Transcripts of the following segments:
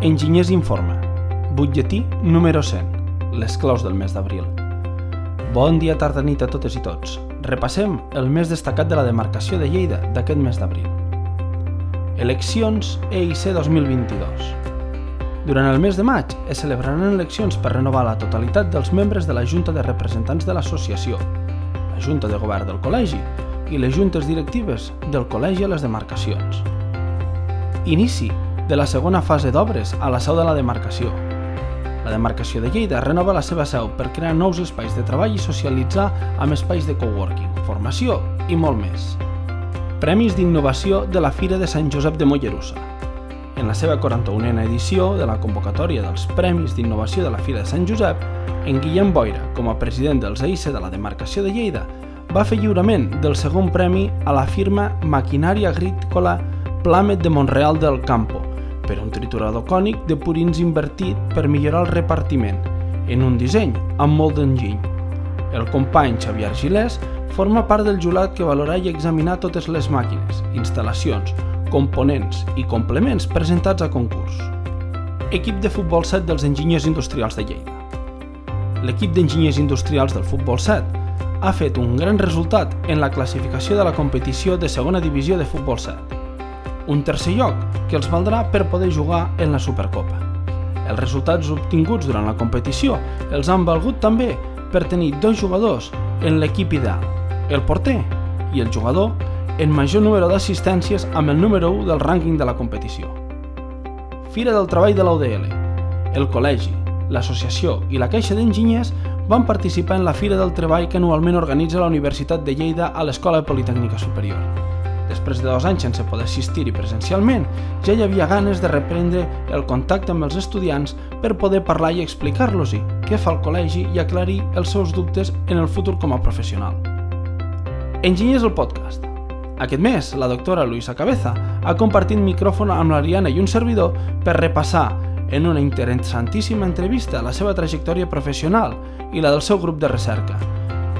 Enginyers Informa, butlletí número 100, les claus del mes d'abril. Bon dia, tarda, nit a totes i tots. Repassem el més destacat de la demarcació de Lleida d'aquest mes d'abril. Eleccions EIC 2022. Durant el mes de maig es celebraran eleccions per renovar la totalitat dels membres de la Junta de Representants de l'Associació, la Junta de Govern del Col·legi i les juntes directives del Col·legi a les demarcacions. Inici de la segona fase d'obres a la seu de la demarcació. La demarcació de Lleida renova la seva seu per crear nous espais de treball i socialitzar amb espais de coworking, formació i molt més. Premis d'innovació de la Fira de Sant Josep de Mollerussa. En la seva 41a edició de la convocatòria dels Premis d'Innovació de la Fira de Sant Josep, en Guillem Boira, com a president dels EIC de la demarcació de Lleida, va fer lliurament del segon premi a la firma Maquinària Agrícola Plamet de Montreal del Campo, per un triturador cònic de purins invertit per millorar el repartiment, en un disseny amb molt d'enginy. El company Xavier Gilès forma part del jurat que valorarà i examinar totes les màquines, instal·lacions, components i complements presentats a concurs. Equip de futbol 7 dels enginyers industrials de Lleida. L'equip d'enginyers industrials del futbol 7 ha fet un gran resultat en la classificació de la competició de segona divisió de futbol 7 un tercer lloc que els valdrà per poder jugar en la Supercopa. Els resultats obtinguts durant la competició els han valgut també per tenir dos jugadors en l'equip ideal, el porter i el jugador en major número d'assistències amb el número 1 del rànquing de la competició. Fira del Treball de l'UDL, el Col·legi, l'Associació i la Caixa d'Enginyers van participar en la Fira del Treball que anualment organitza la Universitat de Lleida a l'Escola Politècnica Superior després de dos anys sense poder assistir-hi presencialment, ja hi havia ganes de reprendre el contacte amb els estudiants per poder parlar i explicar-los-hi què fa el col·legi i aclarir els seus dubtes en el futur com a professional. Enginyers el podcast. Aquest mes, la doctora Luisa Cabeza ha compartit micròfon amb l'Ariana i un servidor per repassar en una interessantíssima entrevista la seva trajectòria professional i la del seu grup de recerca,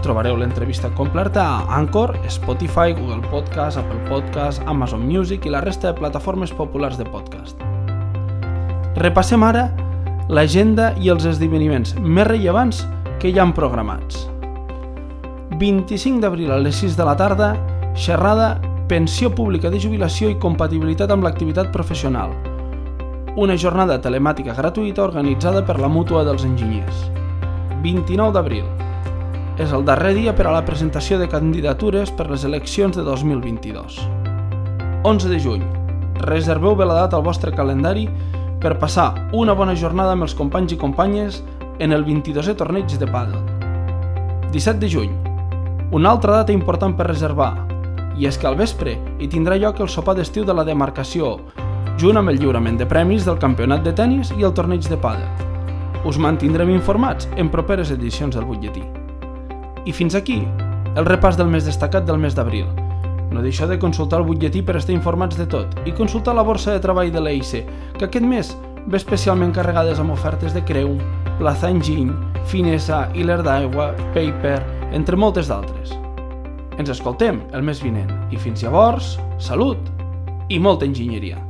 Trobareu l'entrevista completa a Anchor, Spotify, Google Podcast, Apple Podcast, Amazon Music i la resta de plataformes populars de podcast. Repassem ara l'agenda i els esdeveniments més rellevants que hi han programats. 25 d'abril a les 6 de la tarda, xerrada Pensió pública de jubilació i compatibilitat amb l'activitat professional. Una jornada telemàtica gratuïta organitzada per la Mútua dels Enginyers. 29 d'abril, és el darrer dia per a la presentació de candidatures per les eleccions de 2022. 11 de juny. Reserveu bé la data al vostre calendari per passar una bona jornada amb els companys i companyes en el 22è torneig de pàdel. 17 de juny. Una altra data important per reservar, i és que al vespre hi tindrà lloc el sopar d'estiu de la demarcació, junt amb el lliurament de premis del campionat de tennis i el torneig de pàdel. Us mantindrem informats en properes edicions del butlletí. I fins aquí, el repàs del més destacat del mes d'abril. No deixeu de consultar el butlletí per estar informats de tot i consultar la borsa de treball de l'EIC, que aquest mes ve especialment carregades amb ofertes de Creu, Plaza Enginy, Finesa, Hiler d'Aigua, Paper, entre moltes d'altres. Ens escoltem el mes vinent i fins llavors, salut i molta enginyeria.